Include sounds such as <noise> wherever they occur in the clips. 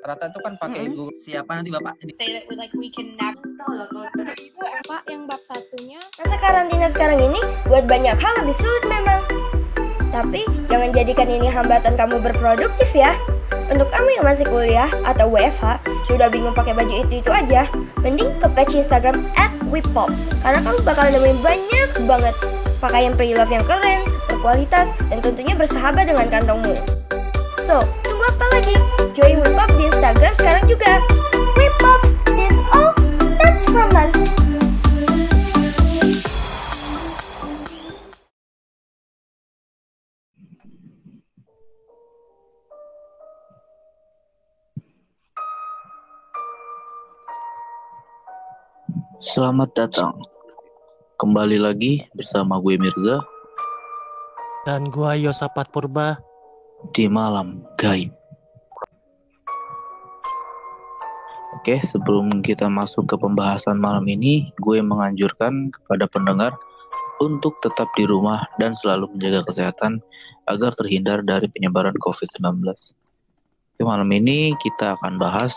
rata-rata itu kan pakai. Google. Siapa nanti Bapak? say that we like we can never Itu apa yang bab satunya? Masa karantina sekarang ini buat banyak hal lebih sulit memang. Tapi jangan jadikan ini hambatan kamu berproduktif ya. Untuk kamu yang masih kuliah atau WFH, sudah bingung pakai baju itu-itu aja, mending ke page Instagram at Wipop. Karena kamu bakal nemuin banyak banget pakaian pre-love yang keren, berkualitas, dan tentunya bersahabat dengan kantongmu. So, tunggu apa lagi? Join Wipop di Instagram sekarang juga. Wipop, this all starts from us. Selamat datang. Kembali lagi bersama gue Mirza dan gua Yosapat Purba. di malam gaib. Oke, sebelum kita masuk ke pembahasan malam ini, gue menganjurkan kepada pendengar untuk tetap di rumah dan selalu menjaga kesehatan agar terhindar dari penyebaran COVID-19. Oke, malam ini kita akan bahas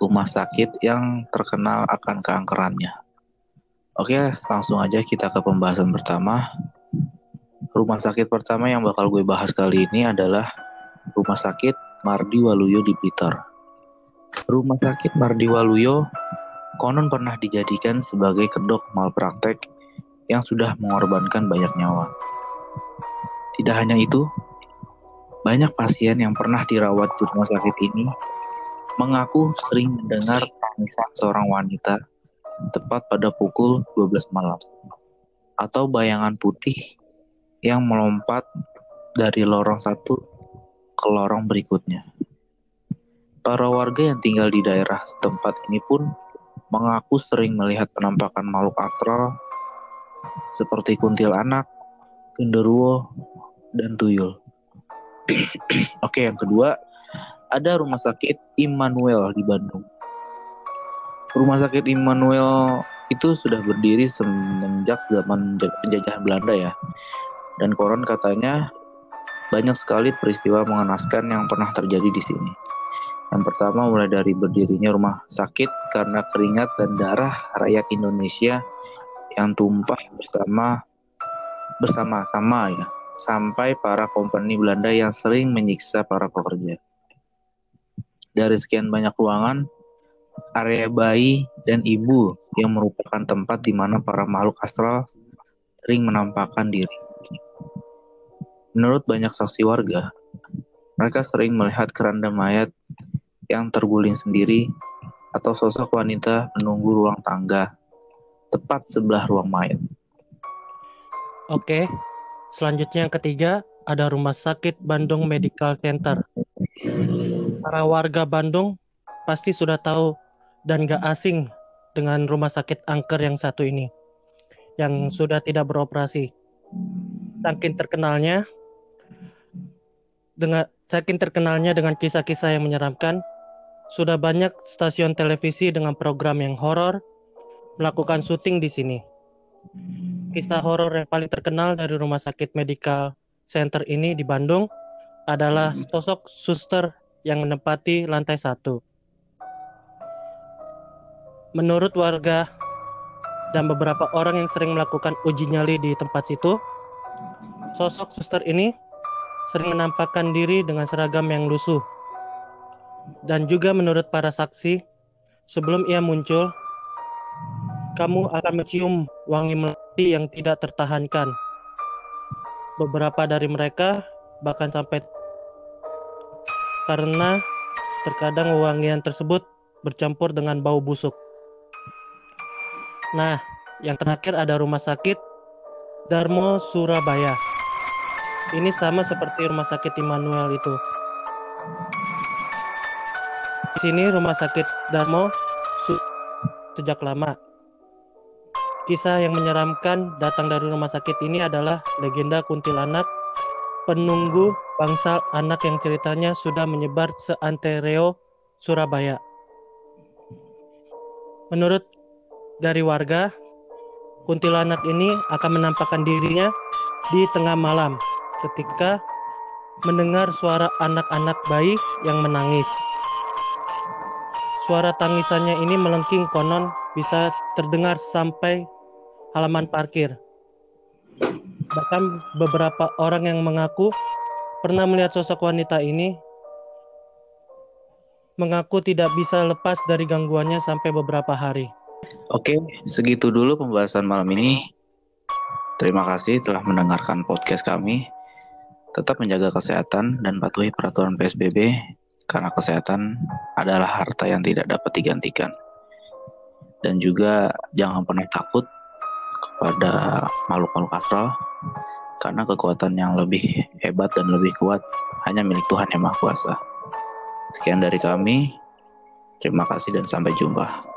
rumah sakit yang terkenal akan keangkerannya. Oke, langsung aja kita ke pembahasan pertama. Rumah sakit pertama yang bakal gue bahas kali ini adalah Rumah Sakit Mardi Waluyo di Blitar. Rumah Sakit Mardi Waluyo konon pernah dijadikan sebagai kedok malpraktek yang sudah mengorbankan banyak nyawa. Tidak hanya itu, banyak pasien yang pernah dirawat di rumah sakit ini mengaku sering mendengar tangisan seorang wanita tepat pada pukul 12 malam atau bayangan putih yang melompat dari lorong satu ke lorong berikutnya. Para warga yang tinggal di daerah setempat ini pun mengaku sering melihat penampakan makhluk astral seperti kuntilanak, genderuwo, dan tuyul. <clears throat> Oke, yang kedua, ada rumah sakit Immanuel di Bandung. Rumah sakit Immanuel itu sudah berdiri semenjak zaman penjajahan Belanda ya. Dan koron katanya banyak sekali peristiwa mengenaskan yang pernah terjadi di sini. Yang pertama mulai dari berdirinya rumah sakit karena keringat dan darah rakyat Indonesia yang tumpah bersama bersama-sama ya, sampai para kompeni Belanda yang sering menyiksa para pekerja. Dari sekian banyak ruangan, area bayi dan ibu yang merupakan tempat di mana para makhluk astral sering menampakkan diri. Menurut banyak saksi warga, mereka sering melihat keranda mayat yang terguling sendiri atau sosok wanita menunggu ruang tangga tepat sebelah ruang mayat. Oke. Selanjutnya yang ketiga ada Rumah Sakit Bandung Medical Center. Para warga Bandung pasti sudah tahu dan gak asing dengan rumah sakit angker yang satu ini yang sudah tidak beroperasi. Saking terkenalnya dengan saking terkenalnya dengan kisah-kisah yang menyeramkan, sudah banyak stasiun televisi dengan program yang horor melakukan syuting di sini. Kisah horor yang paling terkenal dari Rumah Sakit Medical Center ini di Bandung adalah sosok suster yang menempati lantai satu. Menurut warga dan beberapa orang yang sering melakukan uji nyali di tempat situ, sosok suster ini sering menampakkan diri dengan seragam yang lusuh. Dan juga menurut para saksi, sebelum ia muncul, kamu akan mencium wangi melati yang tidak tertahankan. Beberapa dari mereka bahkan sampai karena terkadang wangian tersebut bercampur dengan bau busuk. Nah, yang terakhir ada rumah sakit Darmo Surabaya. Ini sama seperti rumah sakit Immanuel itu. Di sini rumah sakit Darmo sejak lama. Kisah yang menyeramkan datang dari rumah sakit ini adalah legenda kuntilanak penunggu bangsal anak yang ceritanya sudah menyebar seantero Surabaya. Menurut dari warga, kuntilanak ini akan menampakkan dirinya di tengah malam ketika mendengar suara anak-anak bayi yang menangis. Suara tangisannya ini melengking konon bisa terdengar sampai halaman parkir. Bahkan beberapa orang yang mengaku pernah melihat sosok wanita ini mengaku tidak bisa lepas dari gangguannya sampai beberapa hari. Oke, segitu dulu pembahasan malam ini. Terima kasih telah mendengarkan podcast kami. Tetap menjaga kesehatan dan patuhi peraturan PSBB karena kesehatan adalah harta yang tidak dapat digantikan. Dan juga jangan pernah takut kepada makhluk-makhluk astral karena kekuatan yang lebih hebat dan lebih kuat hanya milik Tuhan Yang Maha Kuasa. Sekian dari kami. Terima kasih dan sampai jumpa.